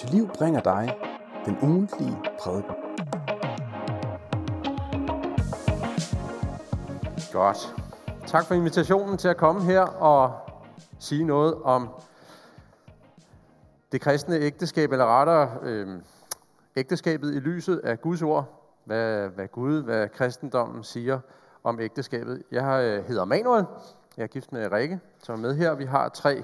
til liv bringer dig den ugentlige prædiken. Godt. Tak for invitationen til at komme her og sige noget om det kristne ægteskab, eller rettere øh, ægteskabet i lyset af Guds ord. Hvad, hvad Gud, hvad kristendommen siger om ægteskabet. Jeg øh, hedder Manuel. Jeg er gift med Rikke, som er med her. Vi har tre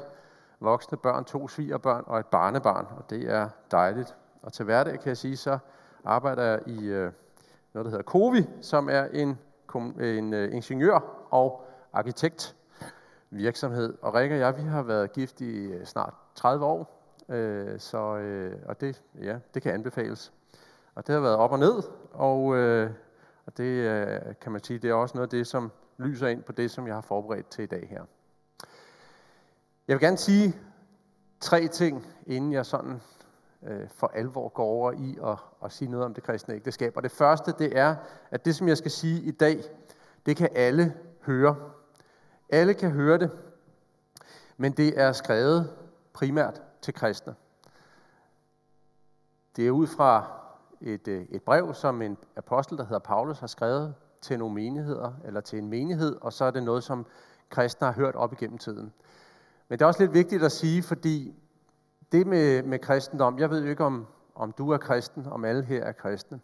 voksne børn, to svigerbørn og et barnebarn, og det er dejligt. Og til hverdag kan jeg sige, så arbejder jeg i øh, noget, der hedder COVI, som er en, en øh, ingeniør og arkitekt virksomhed. Og Rikke og jeg, vi har været gift i øh, snart 30 år, øh, så, øh, og det, ja, det kan anbefales. Og det har været op og ned, og, øh, og det øh, kan man sige, det er også noget af det, som lyser ind på det, som jeg har forberedt til i dag her. Jeg vil gerne sige tre ting, inden jeg sådan øh, for alvor går over i at, at sige noget om det kristne ægteskab. Og det første, det er, at det, som jeg skal sige i dag, det kan alle høre. Alle kan høre det, men det er skrevet primært til kristne. Det er ud fra et, øh, et brev, som en apostel, der hedder Paulus, har skrevet til nogle menigheder, eller til en menighed, og så er det noget, som kristne har hørt op igennem tiden. Men det er også lidt vigtigt at sige, fordi det med, med kristendom, jeg ved jo ikke, om, om du er kristen, om alle her er kristne,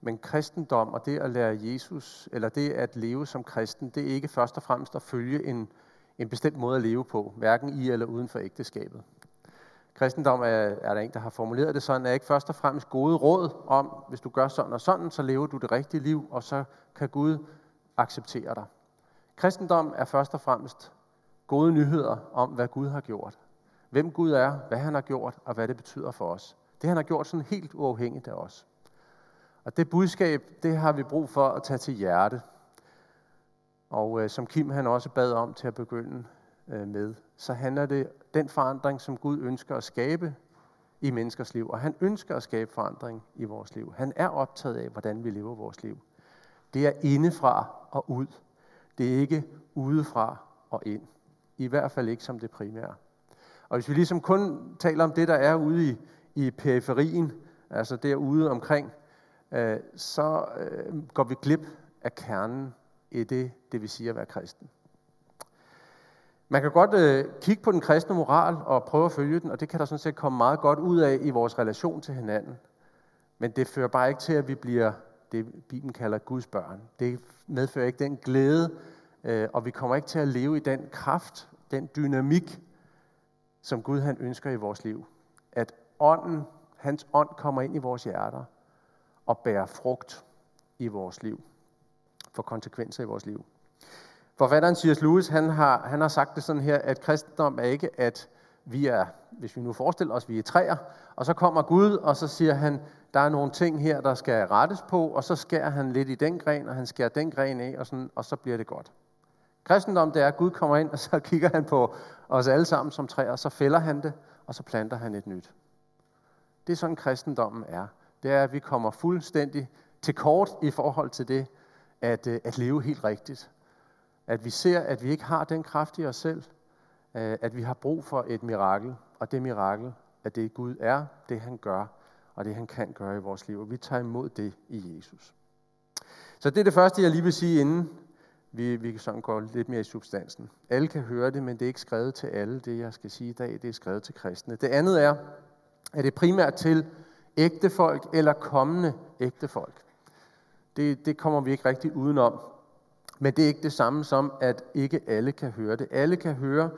men kristendom og det at lære Jesus, eller det at leve som kristen, det er ikke først og fremmest at følge en, en bestemt måde at leve på, hverken i eller uden for ægteskabet. Kristendom er, er der en, der har formuleret det sådan, er ikke først og fremmest gode råd om, hvis du gør sådan og sådan, så lever du det rigtige liv, og så kan Gud acceptere dig. Kristendom er først og fremmest gode nyheder om, hvad Gud har gjort. Hvem Gud er, hvad han har gjort, og hvad det betyder for os. Det han har gjort sådan helt uafhængigt af os. Og det budskab, det har vi brug for at tage til hjerte. Og øh, som Kim han også bad om til at begynde øh, med, så handler det den forandring, som Gud ønsker at skabe i menneskers liv. Og han ønsker at skabe forandring i vores liv. Han er optaget af, hvordan vi lever vores liv. Det er indefra og ud. Det er ikke udefra og ind. I hvert fald ikke som det primære. Og hvis vi ligesom kun taler om det, der er ude i, i periferien, altså derude omkring, øh, så øh, går vi glip af kernen i det, det vil sige at være kristen. Man kan godt øh, kigge på den kristne moral og prøve at følge den, og det kan der sådan set komme meget godt ud af i vores relation til hinanden. Men det fører bare ikke til, at vi bliver det, Bibelen kalder Guds børn. Det medfører ikke den glæde, Øh, og vi kommer ikke til at leve i den kraft, den dynamik, som Gud han ønsker i vores liv. At ånden, hans ånd kommer ind i vores hjerter og bærer frugt i vores liv. For konsekvenser i vores liv. Forfatteren C.S. Lewis, han har, han har sagt det sådan her, at kristendom er ikke, at vi er, hvis vi nu forestiller os, vi er træer, og så kommer Gud, og så siger han, der er nogle ting her, der skal rettes på, og så skærer han lidt i den gren, og han skærer den gren af, og, sådan, og så bliver det godt. Kristendom, det er, at Gud kommer ind, og så kigger han på os alle sammen som træer, og så fælder han det, og så planter han et nyt. Det er sådan, kristendommen er. Det er, at vi kommer fuldstændig til kort i forhold til det, at, øh, at leve helt rigtigt. At vi ser, at vi ikke har den kraft i os selv, øh, at vi har brug for et mirakel, og det mirakel, at det Gud er, det han gør, og det han kan gøre i vores liv. Og vi tager imod det i Jesus. Så det er det første, jeg lige vil sige, inden vi, vi sådan går lidt mere i substansen. Alle kan høre det, men det er ikke skrevet til alle. Det, jeg skal sige i dag, det er skrevet til kristne. Det andet er, at det er primært til ægtefolk eller kommende ægtefolk. Det, det kommer vi ikke rigtig udenom. Men det er ikke det samme som, at ikke alle kan høre det. Alle kan høre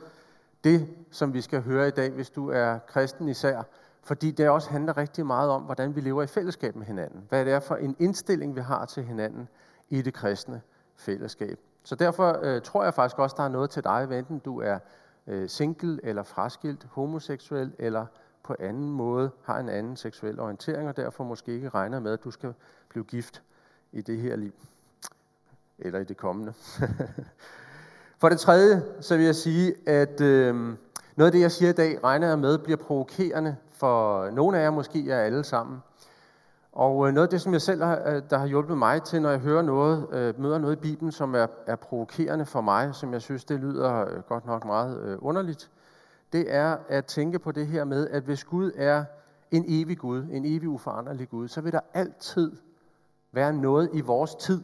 det, som vi skal høre i dag, hvis du er kristen især. Fordi det også handler rigtig meget om, hvordan vi lever i fællesskab med hinanden. Hvad det er for en indstilling, vi har til hinanden i det kristne fællesskab. Så derfor øh, tror jeg faktisk også, der er noget til dig, enten du er øh, single eller fraskilt, homoseksuel eller på anden måde har en anden seksuel orientering, og derfor måske ikke regner med, at du skal blive gift i det her liv. Eller i det kommende. For det tredje, så vil jeg sige, at øh, noget af det, jeg siger i dag, regner jeg med, bliver provokerende for nogle af jer, måske jer alle sammen. Og øh, noget af det, som jeg selv har, øh, der har hjulpet mig til, når jeg hører noget, øh, møder noget i Bibelen, som er, er provokerende for mig, som jeg synes, det lyder godt nok meget underligt, det er at tænke på det her med, at hvis Gud er en evig Gud, en evig uforanderlig Gud, så vil der altid være noget i vores tid,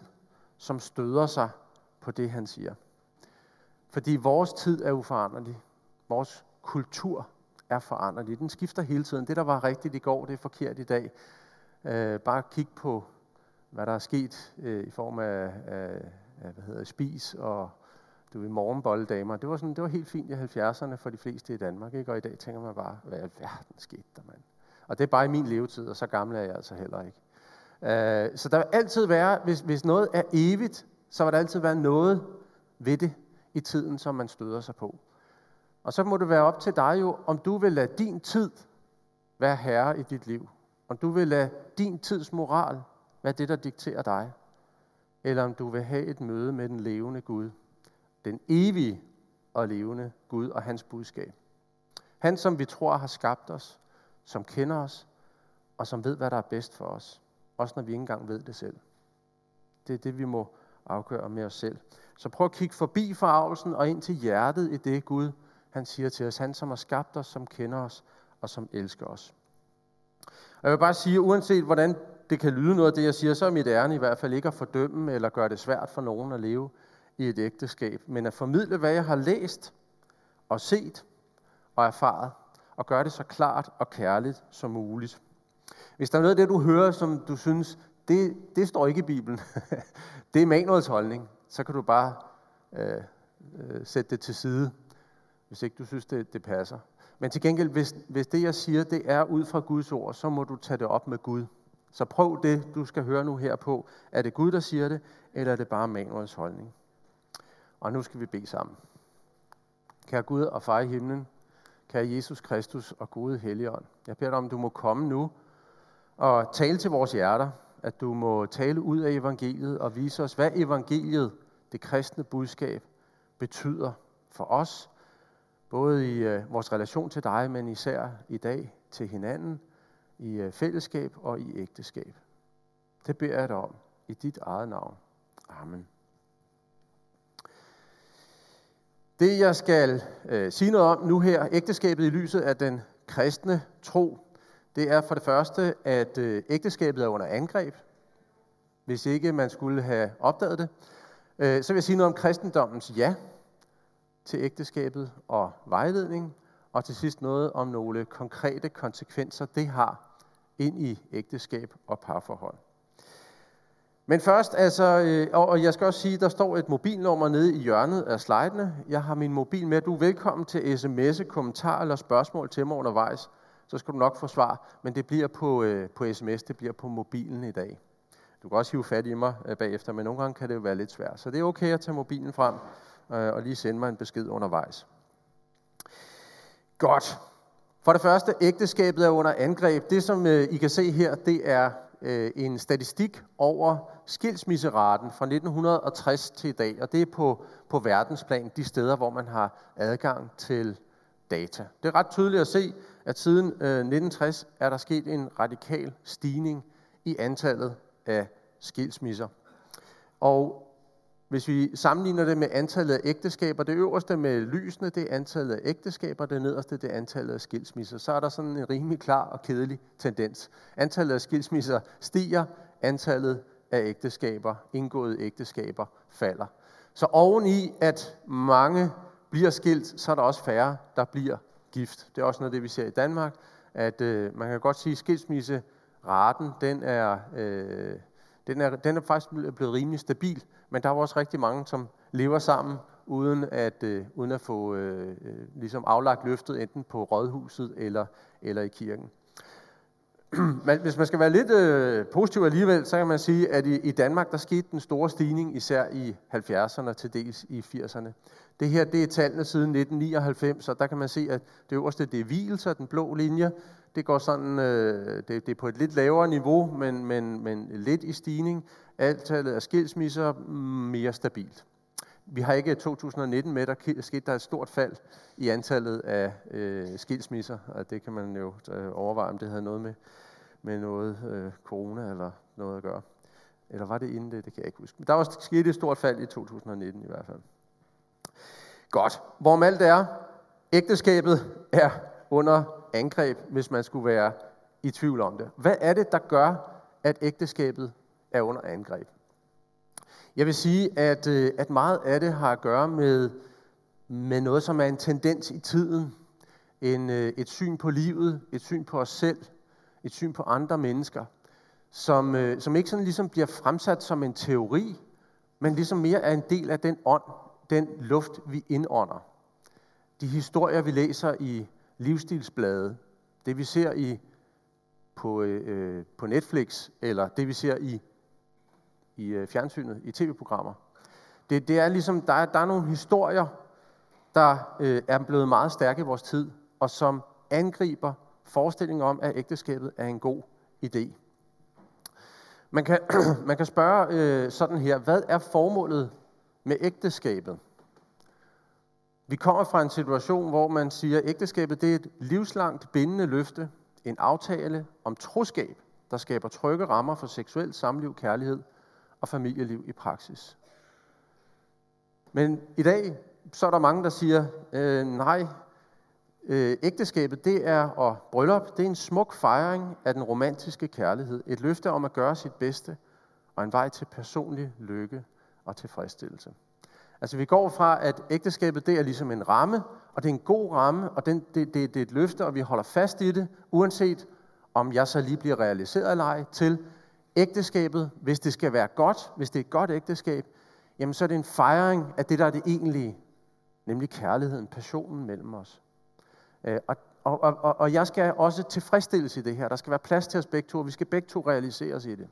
som støder sig på det, han siger. Fordi vores tid er uforanderlig. Vores kultur er foranderlig. Den skifter hele tiden. Det, der var rigtigt i går, det er forkert i dag. Øh, bare kig på, hvad der er sket øh, i form af, af, af hvad hedder, spis og du ved, morgenbolledamer. Det var, sådan, det var helt fint i 70'erne for de fleste i Danmark. Ikke? Og i dag tænker man bare, hvad i alverden skete der, mand? Og det er bare i min levetid, og så gammel er jeg altså heller ikke. Øh, så der vil altid være, hvis, hvis noget er evigt, så vil der altid være noget ved det i tiden, som man støder sig på. Og så må det være op til dig jo, om du vil lade din tid være herre i dit liv. Om du vil lade din tids moral være det, der dikterer dig. Eller om du vil have et møde med den levende Gud. Den evige og levende Gud og hans budskab. Han, som vi tror har skabt os, som kender os, og som ved, hvad der er bedst for os. Også når vi ikke engang ved det selv. Det er det, vi må afgøre med os selv. Så prøv at kigge forbi forarvelsen og ind til hjertet i det Gud, han siger til os. Han, som har skabt os, som kender os og som elsker os. Og jeg vil bare sige, uanset hvordan det kan lyde noget af det, jeg siger, så er mit ærne i hvert fald ikke at fordømme eller gøre det svært for nogen at leve i et ægteskab, men at formidle, hvad jeg har læst og set og erfaret, og gøre det så klart og kærligt som muligt. Hvis der er noget af det, du hører, som du synes, det, det står ikke i Bibelen, det er Manuels holdning, så kan du bare øh, øh, sætte det til side, hvis ikke du synes, det, det passer. Men til gengæld, hvis, hvis det, jeg siger, det er ud fra Guds ord, så må du tage det op med Gud. Så prøv det, du skal høre nu her på. Er det Gud, der siger det, eller er det bare Manuels holdning? Og nu skal vi bede sammen. Kære Gud og far i himlen, kære Jesus Kristus og gode Helligånd. Jeg beder dig om, du må komme nu og tale til vores hjerter, at du må tale ud af evangeliet og vise os, hvad evangeliet, det kristne budskab, betyder for os, både i øh, vores relation til dig, men især i dag til hinanden, i øh, fællesskab og i ægteskab. Det beder jeg dig om i dit eget navn. Amen. Det jeg skal øh, sige noget om nu her, ægteskabet i lyset af den kristne tro, det er for det første, at øh, ægteskabet er under angreb, hvis ikke man skulle have opdaget det. Øh, så vil jeg sige noget om kristendommens ja til ægteskabet og vejledning, og til sidst noget om nogle konkrete konsekvenser, det har ind i ægteskab og parforhold. Men først, altså, øh, og jeg skal også sige, der står et mobilnummer nede i hjørnet af slidene. Jeg har min mobil med. Du er velkommen til sms'e, kommentar eller spørgsmål til mig undervejs. Så skal du nok få svar, men det bliver på, øh, på sms, det bliver på mobilen i dag. Du kan også hive fat i mig øh, bagefter, men nogle gange kan det jo være lidt svært. Så det er okay at tage mobilen frem Øh, og lige sende mig en besked undervejs. Godt. For det første, ægteskabet er under angreb. Det, som øh, I kan se her, det er øh, en statistik over skilsmisseraten fra 1960 til i dag, og det er på, på verdensplan de steder, hvor man har adgang til data. Det er ret tydeligt at se, at siden øh, 1960 er der sket en radikal stigning i antallet af skilsmisser. Og hvis vi sammenligner det med antallet af ægteskaber, det øverste med lysene, det er antallet af ægteskaber, det nederste, det er antallet af skilsmisser, så er der sådan en rimelig klar og kedelig tendens. Antallet af skilsmisser stiger, antallet af ægteskaber, indgåede ægteskaber, falder. Så oveni, at mange bliver skilt, så er der også færre, der bliver gift. Det er også noget af det, vi ser i Danmark, at øh, man kan godt sige, at skilsmisseraten, den er, øh, den, er, den er faktisk blevet rimelig stabil, men der er også rigtig mange, som lever sammen, uden at, øh, uden at få øh, øh, ligesom aflagt løftet enten på rådhuset eller, eller i kirken. Men hvis man skal være lidt øh, positiv alligevel, så kan man sige, at i, i Danmark der skete den store stigning, især i 70'erne til dels i 80'erne. Det her det er tallene siden 1999, og der kan man se, at det øverste det er hvilelser, den blå linje. Det går sådan, øh, det, det er på et lidt lavere niveau, men, men, men lidt i stigning. Antallet af skilsmisser mm, mere stabilt. Vi har ikke 2019 med, der skete der et stort fald i antallet af øh, skilsmisser, og det kan man jo øh, overveje, om det havde noget med, med noget øh, corona eller noget at gøre. Eller var det inden det? Det kan jeg ikke huske. Men der var sket et stort fald i 2019 i hvert fald. Godt. Hvorom alt er, ægteskabet er under angreb, hvis man skulle være i tvivl om det. Hvad er det, der gør, at ægteskabet er under angreb? Jeg vil sige, at, øh, at meget af det har at gøre med, med noget, som er en tendens i tiden. En, øh, et syn på livet, et syn på os selv, et syn på andre mennesker, som, øh, som ikke sådan ligesom bliver fremsat som en teori, men ligesom mere er en del af den ånd, den luft, vi indånder. De historier, vi læser i livsstilsblade, det vi ser i, på, øh, på Netflix, eller det vi ser i, i øh, fjernsynet, i tv-programmer. Det, det er ligesom, der er, der er nogle historier, der øh, er blevet meget stærke i vores tid, og som angriber forestillingen om, at ægteskabet er en god idé. Man kan, man kan spørge øh, sådan her, hvad er formålet med ægteskabet? Vi kommer fra en situation, hvor man siger, at ægteskabet det er et livslangt bindende løfte, en aftale om troskab, der skaber trygge rammer for seksuelt samliv, kærlighed og familieliv i praksis. Men i dag, så er der mange, der siger, øh, nej, øh, ægteskabet det er, og bryllup, det er en smuk fejring af den romantiske kærlighed. Et løfte om at gøre sit bedste, og en vej til personlig lykke og tilfredsstillelse. Altså vi går fra, at ægteskabet det er ligesom en ramme, og det er en god ramme, og den, det, det, det er et løfte, og vi holder fast i det, uanset om jeg så lige bliver realiseret eller ej, til ægteskabet, hvis det skal være godt, hvis det er et godt ægteskab, jamen så er det en fejring af det, der er det egentlige, nemlig kærligheden, passionen mellem os. Øh, og, og, og, og jeg skal også tilfredsstilles i det her. Der skal være plads til os begge to, og vi skal begge to realiseres i det.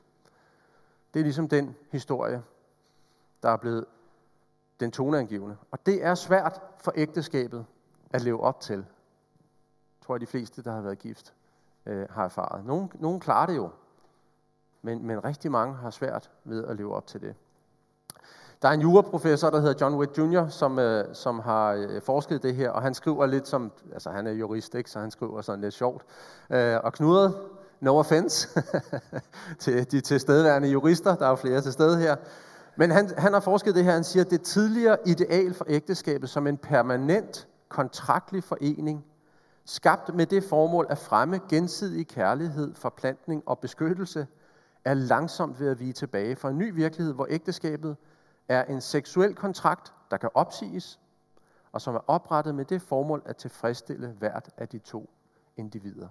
Det er ligesom den historie, der er blevet den toneangivende. Og det er svært for ægteskabet at leve op til. Jeg tror, at de fleste, der har været gift, øh, har erfaret. Nogle, nogle klarer det jo, men, men rigtig mange har svært ved at leve op til det. Der er en juraprofessor, der hedder John Witt Jr., som, øh, som har øh, forsket det her, og han skriver lidt som, altså han er jurist, ikke, så han skriver sådan lidt sjovt. Øh, og knudret, no offense, til de tilstedeværende jurister, der er jo flere til stede her, men han, han har forsket det her, han siger, at det tidligere ideal for ægteskabet som en permanent kontraktlig forening, skabt med det formål at fremme gensidig kærlighed, forplantning og beskyttelse, er langsomt ved at vige tilbage for en ny virkelighed, hvor ægteskabet er en seksuel kontrakt, der kan opsiges, og som er oprettet med det formål at tilfredsstille hvert af de to individer.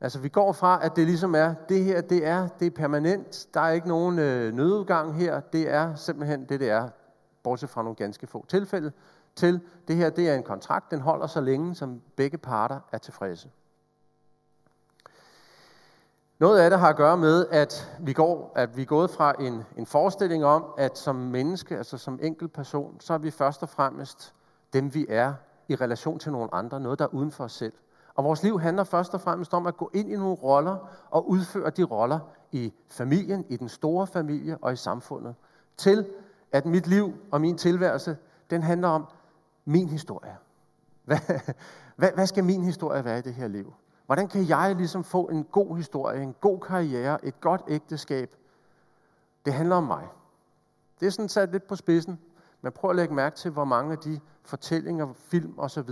Altså vi går fra, at det ligesom er, det her det er, det er permanent, der er ikke nogen øh, nødudgang her, det er simpelthen det, det er, bortset fra nogle ganske få tilfælde, til det her det er en kontrakt, den holder så længe, som begge parter er tilfredse. Noget af det har at gøre med, at vi, går, at vi er gået fra en, en forestilling om, at som menneske, altså som enkelt person, så er vi først og fremmest dem, vi er i relation til nogle andre, noget der er uden for os selv. Og vores liv handler først og fremmest om at gå ind i nogle roller og udføre de roller i familien, i den store familie og i samfundet. Til at mit liv og min tilværelse, den handler om min historie. Hvad, hvad, hvad skal min historie være i det her liv? Hvordan kan jeg ligesom få en god historie, en god karriere, et godt ægteskab? Det handler om mig. Det er sådan sat lidt på spidsen, men prøv at lægge mærke til, hvor mange af de fortællinger, film osv.,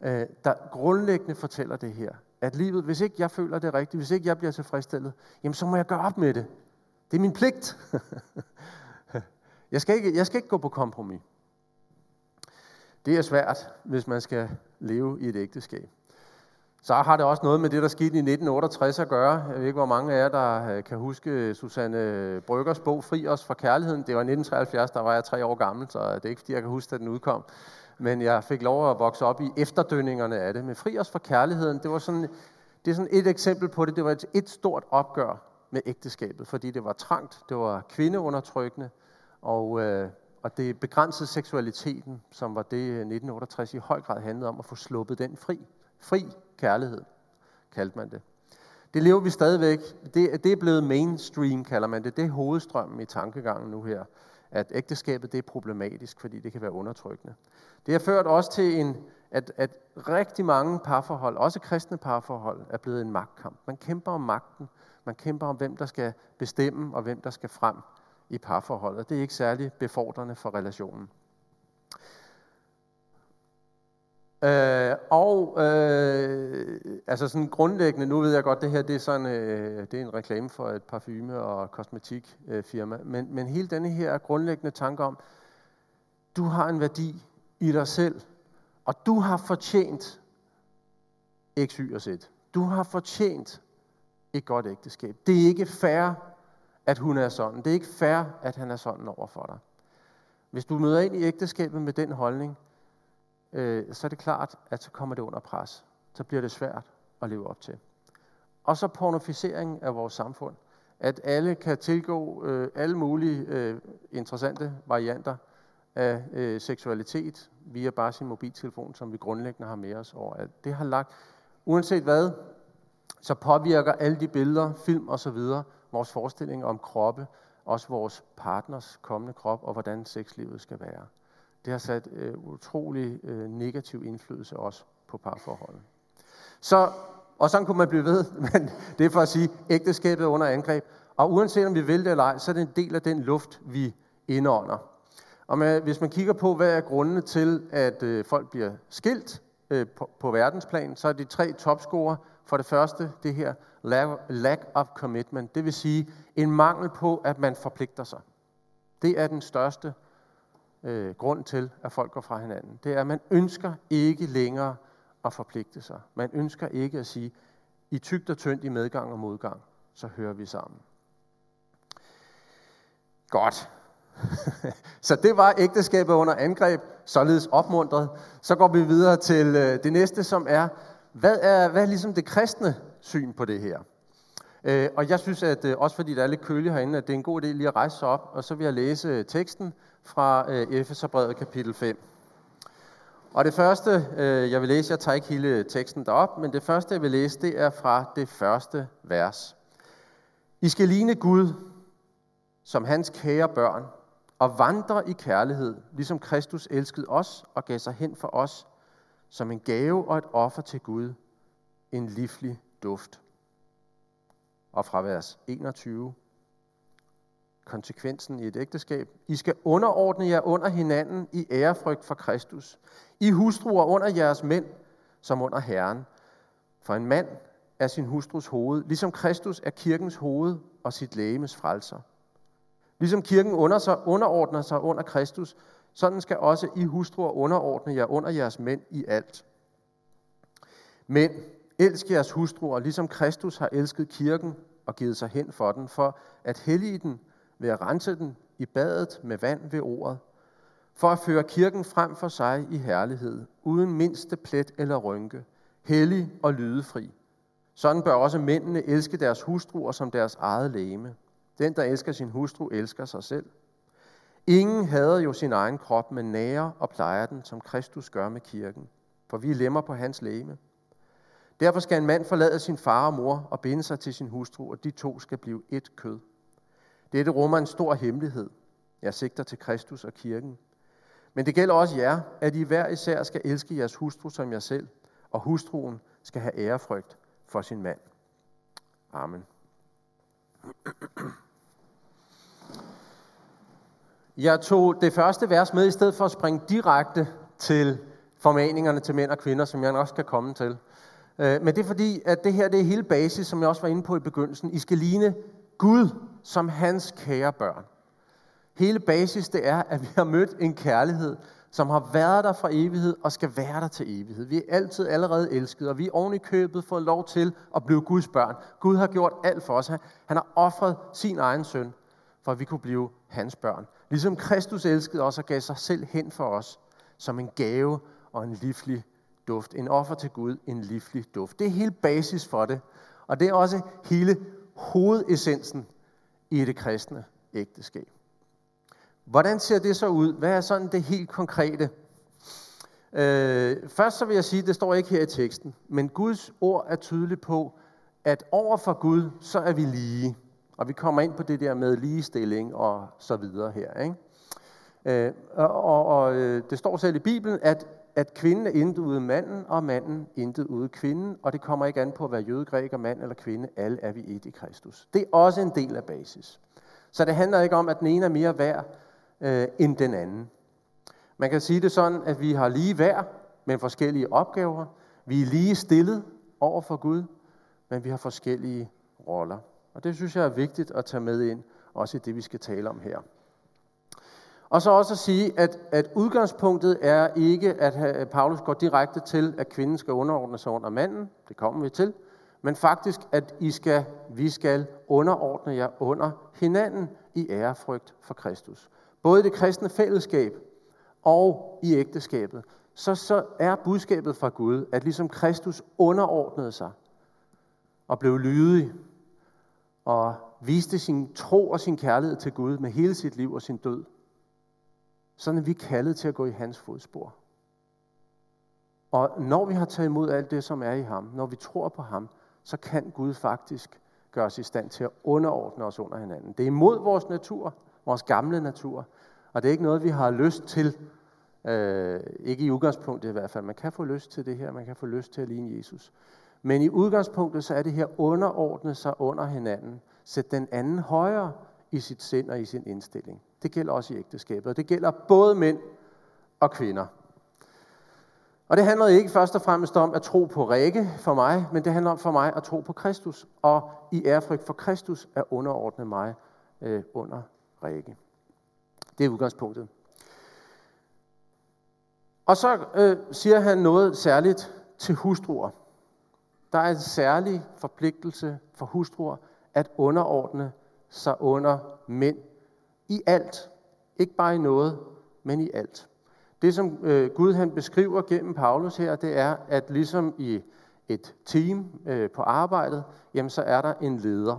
øh, der grundlæggende fortæller det her. At livet, hvis ikke jeg føler det rigtigt, hvis ikke jeg bliver tilfredsstillet, jamen så må jeg gøre op med det. Det er min pligt. jeg, skal ikke, jeg skal ikke gå på kompromis. Det er svært, hvis man skal leve i et ægteskab. Så har det også noget med det, der skete i 1968 at gøre. Jeg ved ikke, hvor mange af jer, der øh, kan huske øh, Susanne Bryggers bog Fri os fra kærligheden. Det var 1973, der var jeg tre år gammel, så det er ikke, fordi jeg kan huske, at den udkom men jeg fik lov at vokse op i efterdønningerne af det. Men fri os fra kærligheden, det var sådan, det er sådan et eksempel på det. Det var et, et stort opgør med ægteskabet, fordi det var trangt, det var kvindeundertrykkende, og, øh, og det begrænsede seksualiteten, som var det øh, 1968 i høj grad handlede om at få sluppet den fri. Fri kærlighed, kaldte man det. Det lever vi stadigvæk. Det, det er blevet mainstream, kalder man det. Det er hovedstrømmen i tankegangen nu her at ægteskabet det er problematisk, fordi det kan være undertrykkende. Det har ført også til, en, at, at rigtig mange parforhold, også kristne parforhold, er blevet en magtkamp. Man kæmper om magten, man kæmper om, hvem der skal bestemme, og hvem der skal frem i parforholdet. Det er ikke særlig befordrende for relationen. Øh, og øh, altså sådan grundlæggende, nu ved jeg godt, det her det er, sådan, øh, det er en reklame for et parfume- og kosmetikfirma, øh, men, men hele denne her grundlæggende tanke om, du har en værdi i dig selv, og du har fortjent X, Y og Z. Du har fortjent et godt ægteskab. Det er ikke fair, at hun er sådan. Det er ikke fair, at han er sådan over for dig. Hvis du møder ind i ægteskabet med den holdning, øh, så er det klart, at så kommer det under pres. Så bliver det svært at leve op til. Og så pornoficering af vores samfund. At alle kan tilgå øh, alle mulige øh, interessante varianter af øh, seksualitet via bare sin mobiltelefon, som vi grundlæggende har med os overalt. Det har lagt, uanset hvad, så påvirker alle de billeder, film osv. vores forestilling om kroppe, også vores partners kommende krop og hvordan sexlivet skal være. Det har sat øh, utrolig øh, negativ indflydelse også på parforholdet. Så, og sådan kunne man blive ved, men det er for at sige, ægteskabet er under angreb. Og uanset om vi vil det eller ej, så er det en del af den luft, vi indånder. Og med, hvis man kigger på, hvad er grundene til, at øh, folk bliver skilt øh, på, på verdensplan, så er de tre topscorer. For det første, det her lack of commitment. Det vil sige en mangel på, at man forpligter sig. Det er den største øh, grund til, at folk går fra hinanden. Det er, at man ønsker ikke længere at forpligte sig. Man ønsker ikke at sige, i tygt og tyndt i medgang og modgang, så hører vi sammen. Godt. så det var ægteskabet under angreb, således opmuntret. Så går vi videre til øh, det næste, som er, hvad er, hvad er ligesom det kristne syn på det her? Øh, og jeg synes, at øh, også fordi det er lidt køligt herinde, at det er en god idé lige at rejse sig op, og så vil jeg læse øh, teksten fra øh, Efeserbrevet kapitel 5. Og det første, jeg vil læse, jeg tager ikke hele teksten derop, men det første, jeg vil læse, det er fra det første vers. I skal ligne Gud som hans kære børn, og vandre i kærlighed, ligesom Kristus elskede os og gav sig hen for os, som en gave og et offer til Gud, en livlig duft. Og fra vers 21, konsekvensen i et ægteskab. I skal underordne jer under hinanden i ærefrygt for Kristus. I hustruer under jeres mænd, som under Herren. For en mand er sin hustrus hoved, ligesom Kristus er kirkens hoved og sit lægemes frelser. Ligesom kirken under sig, underordner sig under Kristus, sådan skal også I hustruer underordne jer under jeres mænd i alt. Men elsk jeres hustruer, ligesom Kristus har elsket kirken og givet sig hen for den, for at hellige den ved at rense den i badet med vand ved ordet, for at føre kirken frem for sig i herlighed, uden mindste plet eller rynke, hellig og lydefri. Sådan bør også mændene elske deres hustruer som deres eget læme. Den, der elsker sin hustru, elsker sig selv. Ingen hader jo sin egen krop, men nærer og plejer den, som Kristus gør med kirken. For vi lemmer på hans læme. Derfor skal en mand forlade sin far og mor og binde sig til sin hustru, og de to skal blive et kød. Dette rummer en stor hemmelighed. Jeg sigter til Kristus og kirken. Men det gælder også jer, at I hver især skal elske jeres hustru som jer selv, og hustruen skal have ærefrygt for sin mand. Amen. Jeg tog det første vers med, i stedet for at springe direkte til formaningerne til mænd og kvinder, som jeg nok skal komme til. Øh, men det er fordi, at det her det er hele basis, som jeg også var inde på i begyndelsen. I skal ligne Gud som hans kære børn. Hele basis det er, at vi har mødt en kærlighed, som har været der fra evighed og skal være der til evighed. Vi er altid allerede elsket, og vi er oven i købet fået lov til at blive Guds børn. Gud har gjort alt for os. Han har offret sin egen søn, for at vi kunne blive hans børn. Ligesom Kristus elskede os og gav sig selv hen for os, som en gave og en livlig duft. En offer til Gud, en livlig duft. Det er hele basis for det. Og det er også hele hovedessensen i det kristne ægteskab. Hvordan ser det så ud? Hvad er sådan det helt konkrete? Øh, først så vil jeg sige, det står ikke her i teksten, men Guds ord er tydeligt på, at over for Gud, så er vi lige. Og vi kommer ind på det der med ligestilling og så videre her. Ikke? Øh, og, og, og øh, det står selv i Bibelen, at, at kvinden er intet ude manden, og manden intet ude kvinden, og det kommer ikke an på at være jøde, græker, mand eller kvinde. Alle er vi et i Kristus. Det er også en del af basis. Så det handler ikke om, at den ene er mere værd øh, end den anden. Man kan sige det sådan, at vi har lige værd, men forskellige opgaver. Vi er lige stillet over for Gud, men vi har forskellige roller. Og det synes jeg er vigtigt at tage med ind, også i det, vi skal tale om her. Og så også at sige, at, at udgangspunktet er ikke, at øh, Paulus går direkte til, at kvinden skal underordne sig under manden. Det kommer vi til. Men faktisk, at I skal, vi skal underordne jer under hinanden i ærefrygt for Kristus. Både i det kristne fællesskab og i ægteskabet. Så, så er budskabet fra Gud, at ligesom Kristus underordnede sig og blev lydig og viste sin tro og sin kærlighed til Gud med hele sit liv og sin død, sådan er vi kaldet til at gå i hans fodspor. Og når vi har taget imod alt det, som er i ham, når vi tror på ham, så kan Gud faktisk gøre os i stand til at underordne os under hinanden. Det er imod vores natur, vores gamle natur, og det er ikke noget, vi har lyst til, øh, ikke i udgangspunktet i hvert fald. Man kan få lyst til det her, man kan få lyst til at ligne Jesus. Men i udgangspunktet, så er det her underordne sig under hinanden. Sæt den anden højere i sit sind og i sin indstilling. Det gælder også i ægteskabet, og det gælder både mænd og kvinder. Og det handler ikke først og fremmest om at tro på Rikke for mig, men det handler om for mig at tro på Kristus, og i ærefrygt for Kristus er underordne mig øh, under Rikke. Det er udgangspunktet. Og så øh, siger han noget særligt til hustruer. Der er en særlig forpligtelse for hustruer at underordne sig under mænd i alt. Ikke bare i noget, men i alt. Det, som øh, Gud han beskriver gennem Paulus her, det er, at ligesom i et team øh, på arbejdet, jamen så er der en leder.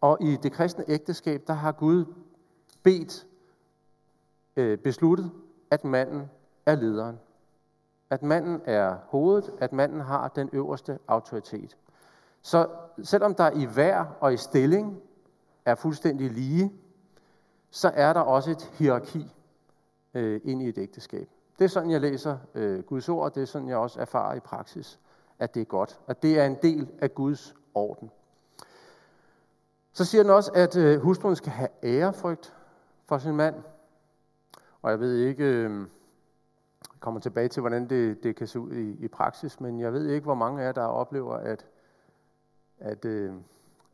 Og i det kristne ægteskab, der har Gud bedt, øh, besluttet, at manden er lederen. At manden er hovedet, at manden har den øverste autoritet. Så selvom der i hver og i stilling er fuldstændig lige, så er der også et hierarki øh, ind i et ægteskab. Det er sådan, jeg læser øh, Guds ord, og det er sådan, jeg også erfarer i praksis, at det er godt. At det er en del af Guds orden. Så siger den også, at øh, hustruen skal have ærefrygt for sin mand. Og jeg ved ikke, øh, jeg kommer tilbage til, hvordan det, det kan se ud i, i praksis, men jeg ved ikke, hvor mange af jer, der oplever, at, at øh,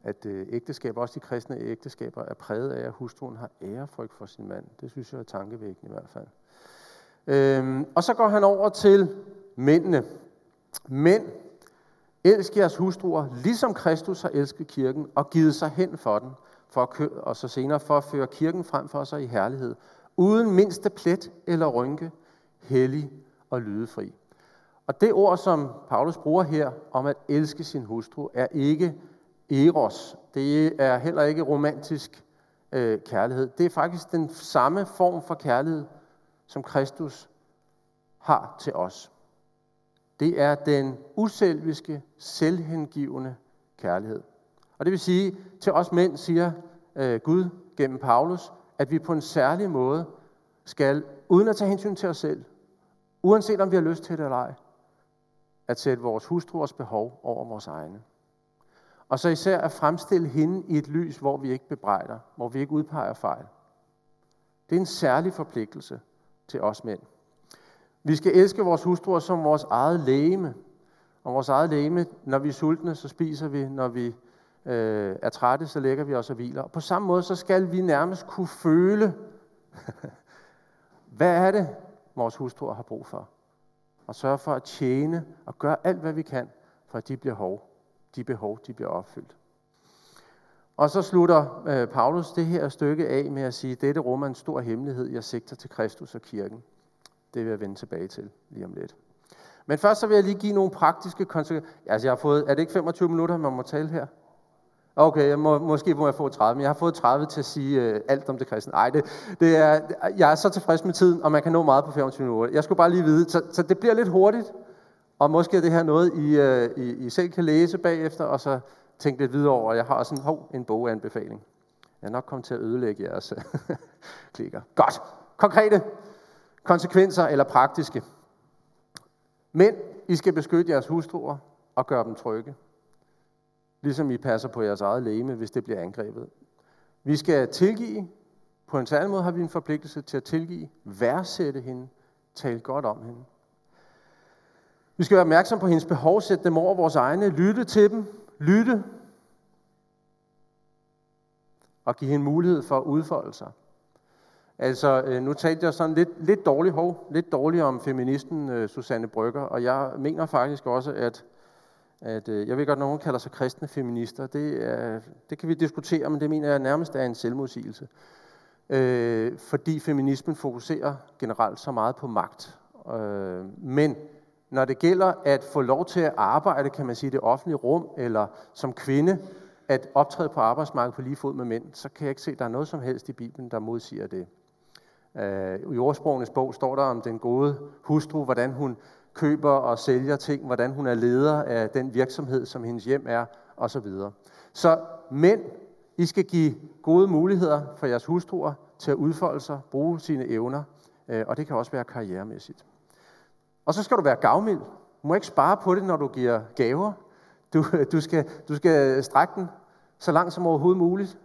at øh, ægteskab, også de kristne ægteskaber, er præget af, at hustruen har ærefrygt for sin mand. Det synes jeg er tankevækkende i hvert fald. Øhm, og så går han over til mændene. Mænd, elsk jeres hustruer, ligesom Kristus har elsket kirken og givet sig hen for den, for at kø- og så senere for at føre kirken frem for sig i herlighed, uden mindste plet eller rynke, hellig og lydefri. Og det ord, som Paulus bruger her om at elske sin hustru, er ikke eros. Det er heller ikke romantisk øh, kærlighed. Det er faktisk den samme form for kærlighed, som Kristus har til os. Det er den uselviske, selvhengivende kærlighed. Og det vil sige, til os mænd siger øh, Gud gennem Paulus, at vi på en særlig måde skal, uden at tage hensyn til os selv, uanset om vi har lyst til det eller ej, at sætte vores hustruers behov over vores egne. Og så især at fremstille hende i et lys, hvor vi ikke bebrejder, hvor vi ikke udpeger fejl. Det er en særlig forpligtelse til os mænd. Vi skal elske vores hustruer som vores eget lægeme. Og vores eget lægeme, når vi er sultne, så spiser vi. Når vi øh, er trætte, så lægger vi os og hviler. Og på samme måde, så skal vi nærmest kunne føle, hvad er det, vores hustruer har brug for. Og sørge for at tjene og gøre alt, hvad vi kan, for at de bliver hårde de behov, de bliver opfyldt. Og så slutter øh, Paulus det her stykke af med at sige, dette rummer en stor hemmelighed, jeg sigter til Kristus og kirken. Det vil jeg vende tilbage til lige om lidt. Men først så vil jeg lige give nogle praktiske konsekvenser. Altså jeg har fået, er det ikke 25 minutter, man må tale her? Okay, jeg må, måske må jeg få 30, men jeg har fået 30 til at sige øh, alt om det kristne. Nej, det, det er, jeg er så tilfreds med tiden, og man kan nå meget på 25 minutter. Jeg skulle bare lige vide, så, så det bliver lidt hurtigt, og måske er det her noget, I, øh, I, I selv kan læse bagefter, og så tænke lidt videre over. Jeg har også en, hov, en boganbefaling. Jeg er nok kommet til at ødelægge jeres klikker. Godt. Konkrete konsekvenser eller praktiske. Men I skal beskytte jeres hustruer og gøre dem trygge. Ligesom I passer på jeres eget læme, hvis det bliver angrebet. Vi skal tilgive. På en særlig måde har vi en forpligtelse til at tilgive, værdsætte hende, tale godt om hende. Vi skal være opmærksom på hendes behov, sætte dem over vores egne, lytte til dem, lytte og give hende mulighed for at udfolde sig. Altså, øh, nu talte jeg sådan lidt, lidt dårligt, hov, lidt dårligt om feministen øh, Susanne Brygger, og jeg mener faktisk også, at, at øh, jeg ved godt, at nogen kalder sig kristne feminister. Det, er, det kan vi diskutere, men det mener jeg nærmest er en selvmodsigelse. Øh, fordi feminismen fokuserer generelt så meget på magt. Øh, men når det gælder at få lov til at arbejde, kan man sige, det offentlige rum, eller som kvinde, at optræde på arbejdsmarkedet på lige fod med mænd, så kan jeg ikke se, at der er noget som helst i Bibelen, der modsiger det. Øh, I ordsprogenes bog står der om den gode hustru, hvordan hun køber og sælger ting, hvordan hun er leder af den virksomhed, som hendes hjem er, osv. Så mænd, I skal give gode muligheder for jeres hustruer til at udfolde sig, bruge sine evner, øh, og det kan også være karrieremæssigt. Og så skal du være gavmild. Du må ikke spare på det, når du giver gaver. Du, du, skal, du skal strække den så langt som overhovedet muligt.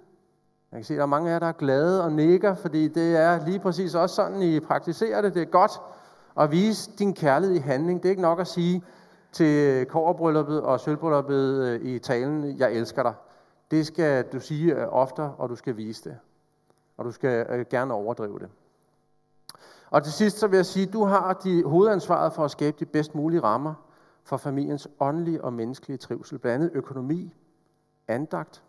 Jeg kan se, at der er mange af jer, der er glade og nikker, fordi det er lige præcis også sådan, I praktiserer det. Det er godt at vise din kærlighed i handling. Det er ikke nok at sige til kårbrylluppet og sølvbrylluppet øh, i talen, jeg elsker dig. Det skal du sige øh, oftere, ofte, og du skal vise det. Og du skal øh, gerne overdrive det. Og til sidst så vil jeg sige, at du har de hovedansvaret for at skabe de bedst mulige rammer for familiens åndelige og menneskelige trivsel. Blandt andet økonomi, andagt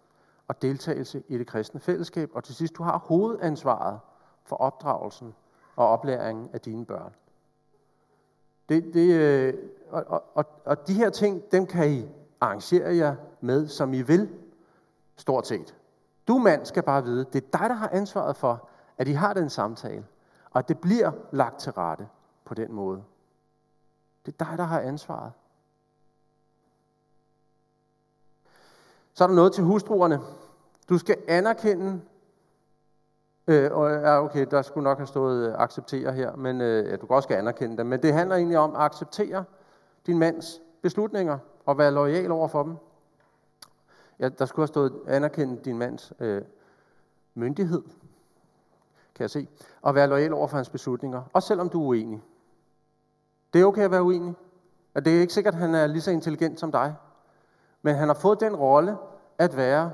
og deltagelse i det kristne fællesskab. Og til sidst, du har hovedansvaret for opdragelsen og oplæringen af dine børn. Det, det, øh, og, og, og, og de her ting, dem kan I arrangere jer med, som I vil, stort set. Du mand skal bare vide, det er dig, der har ansvaret for, at I har den samtale, og at det bliver lagt til rette på den måde. Det er dig, der har ansvaret. Så er der noget til hustruerne. Du skal anerkende, øh, og, ja, okay, der skulle nok have stået øh, acceptere her, men øh, ja, du kan også anerkende dem, men det handler egentlig om at acceptere din mands beslutninger og være lojal over for dem. Ja, der skulle have stået anerkende din mands øh, myndighed, kan jeg se, og være lojal over for hans beslutninger, også selvom du er uenig. Det er okay at være uenig. Og det er ikke sikkert, at han er lige så intelligent som dig. Men han har fået den rolle at være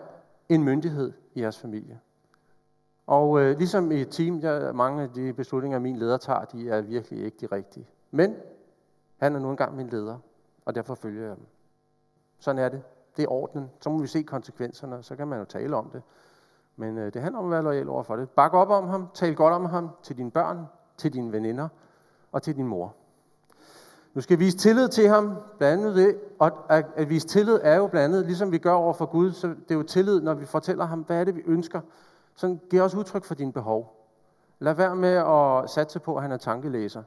en myndighed i jeres familie. Og øh, ligesom i et team, der mange af de beslutninger, min leder tager, de er virkelig ikke de rigtige. Men han er nu engang min leder, og derfor følger jeg dem. Sådan er det. Det er ordnen. Så må vi se konsekvenserne, og så kan man jo tale om det. Men øh, det handler om at være lojal over for det. Bak op om ham, tal godt om ham til dine børn, til dine veninder og til din mor. Du skal vise tillid til ham, blandt andet det, og at, at vise tillid er jo blandt andet, ligesom vi gør over for Gud, så det er jo tillid, når vi fortæller ham, hvad er det, vi ønsker. Så giv også udtryk for dine behov. Lad være med at satse på, at han er tankelæser.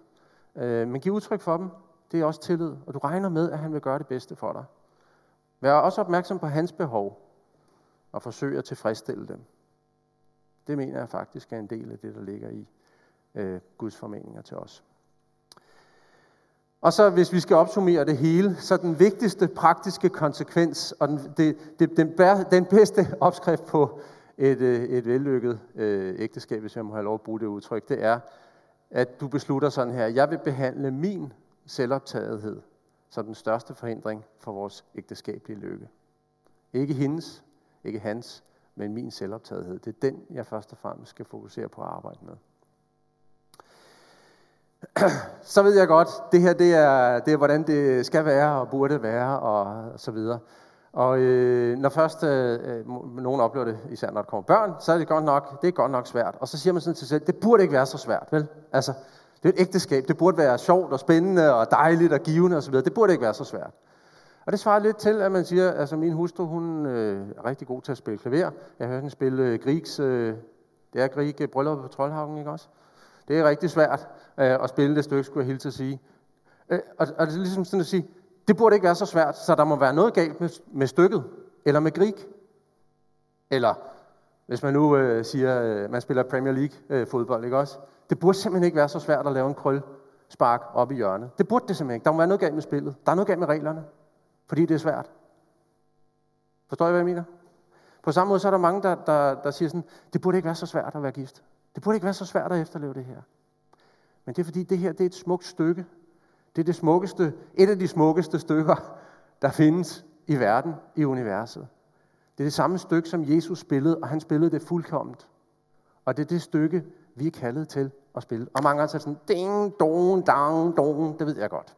Øh, men giv udtryk for dem. Det er også tillid, og du regner med, at han vil gøre det bedste for dig. Vær også opmærksom på hans behov, og forsøg at tilfredsstille dem. Det mener jeg faktisk er en del af det, der ligger i øh, Guds formaninger til os. Og så hvis vi skal opsummere det hele, så den vigtigste praktiske konsekvens, og den, det, det, den, bær, den bedste opskrift på et, øh, et vellykket øh, ægteskab, hvis jeg må have lov at bruge det udtryk, det er, at du beslutter sådan her, jeg vil behandle min selvoptagethed som den største forhindring for vores ægteskabelige lykke. Ikke hendes, ikke hans, men min selvoptagethed. Det er den, jeg først og fremmest skal fokusere på at arbejde med. så ved jeg godt, det her det er, det er, hvordan det skal være og burde være og så videre. Og øh, når først øh, øh nogen oplever det, især når der kommer børn, så er det godt nok, det er godt nok svært. Og så siger man sådan til sig selv, det burde ikke være så svært, vel? Altså, det er et ægteskab, det burde være sjovt og spændende og dejligt og givende osv. Det burde ikke være så svært. Og det svarer lidt til, at man siger, altså min hustru, hun øh, er rigtig god til at spille klaver. Jeg hørte hende spille øh, Griegs, øh, det er Grieg øh, bryllup på Trollhavn, ikke også? Det er rigtig svært øh, at spille det stykke, skulle jeg hilse at sige. Øh, og, og det er ligesom sådan at sige, det burde ikke være så svært, så der må være noget galt med, med stykket, eller med Grieg. Eller hvis man nu øh, siger, øh, man spiller Premier League øh, fodbold, ikke også? Det burde simpelthen ikke være så svært at lave en krøl spark op i hjørnet. Det burde det simpelthen ikke. Der må være noget galt med spillet. Der er noget galt med reglerne, fordi det er svært. Forstår I, hvad jeg mener? På samme måde så er der mange, der, der, der siger sådan, det burde ikke være så svært at være gift. Det burde ikke være så svært at efterleve det her. Men det er fordi, det her det er et smukt stykke. Det er det smukkeste, et af de smukkeste stykker, der findes i verden, i universet. Det er det samme stykke, som Jesus spillede, og han spillede det fuldkomment. Og det er det stykke, vi er kaldet til at spille. Og mange gange så er sådan, ding, dong, dang, dong, det ved jeg godt.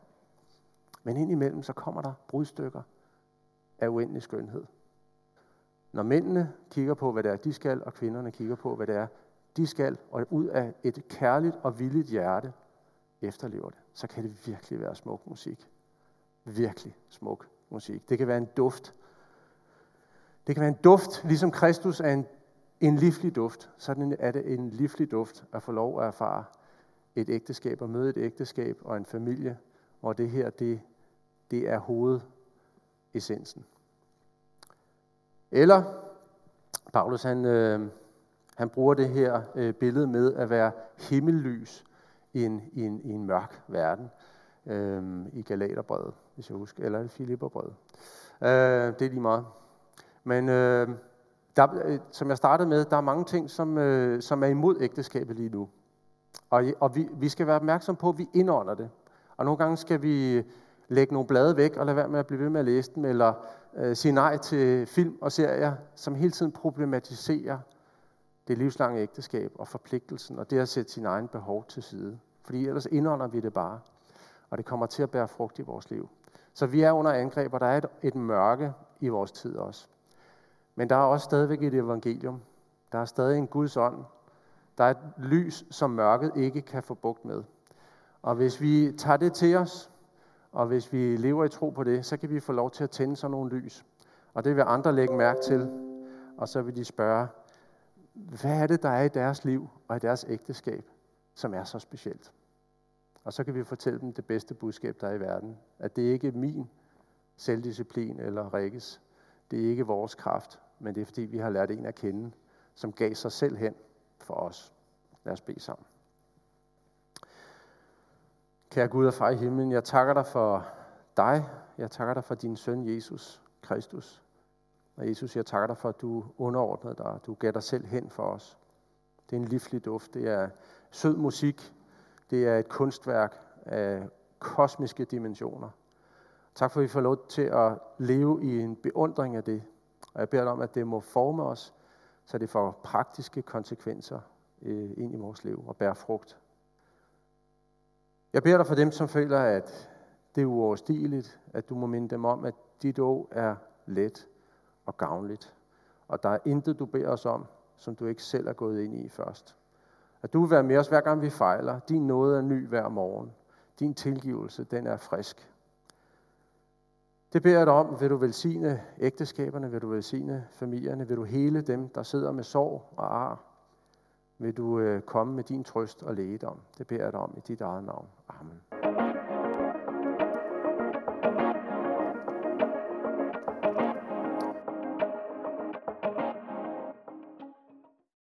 Men indimellem så kommer der brudstykker af uendelig skønhed. Når mændene kigger på, hvad det er, de skal, og kvinderne kigger på, hvad det er, de skal, og ud af et kærligt og villigt hjerte efterlever det, så kan det virkelig være smuk musik. Virkelig smuk musik. Det kan være en duft. Det kan være en duft, ligesom Kristus er en, en livlig duft. Sådan er det en livlig duft at få lov at erfare et ægteskab og møde et ægteskab og en familie, hvor det her, det, det er hovedessensen. Eller Paulus, han, øh, han bruger det her øh, billede med at være himmellys i en, i en, i en mørk verden øh, i Galaterbrevet, hvis jeg husker, eller i Filipperbrevet. Øh, det er lige meget. Men øh, der, øh, som jeg startede med, der er mange ting, som, øh, som er imod ægteskabet lige nu. Og, og vi, vi skal være opmærksom på, at vi indånder det. Og nogle gange skal vi lægge nogle blade væk og lade være med at blive ved med at læse dem, eller øh, sige nej til film og serier, som hele tiden problematiserer det livslange ægteskab og forpligtelsen, og det at sætte sin egen behov til side. Fordi ellers indånder vi det bare, og det kommer til at bære frugt i vores liv. Så vi er under angreb, og der er et, et mørke i vores tid også. Men der er også stadigvæk et evangelium. Der er stadig en Guds ånd. Der er et lys, som mørket ikke kan få bugt med. Og hvis vi tager det til os, og hvis vi lever i tro på det, så kan vi få lov til at tænde sådan nogle lys. Og det vil andre lægge mærke til. Og så vil de spørge, hvad er det, der er i deres liv og i deres ægteskab, som er så specielt? Og så kan vi fortælle dem det bedste budskab, der er i verden. At det ikke er min selvdisciplin eller Rikkes. Det er ikke vores kraft, men det er fordi, vi har lært en at kende, som gav sig selv hen for os. Lad os bede sammen. Kære Gud og far i himlen, jeg takker dig for dig. Jeg takker dig for din søn Jesus Kristus. Og Jesus, jeg takker dig for, at du underordnede dig. Du gav dig selv hen for os. Det er en livlig duft. Det er sød musik. Det er et kunstværk af kosmiske dimensioner. Tak for, at vi får lov til at leve i en beundring af det. Og jeg beder dig om, at det må forme os, så det får praktiske konsekvenser øh, ind i vores liv og bære frugt. Jeg beder dig for dem, som føler, at det er uoverstigeligt, at du må minde dem om, at dit å er let og gavnligt. Og der er intet, du beder os om, som du ikke selv er gået ind i først. At du vil være med os, hver gang vi fejler. Din nåde er ny hver morgen. Din tilgivelse, den er frisk. Det beder jeg dig om, vil du velsigne ægteskaberne, vil du velsigne familierne, vil du hele dem, der sidder med sorg og ar. Vil du øh, komme med din trøst og lægedom. Det beder jeg dig om i dit eget navn. Amen.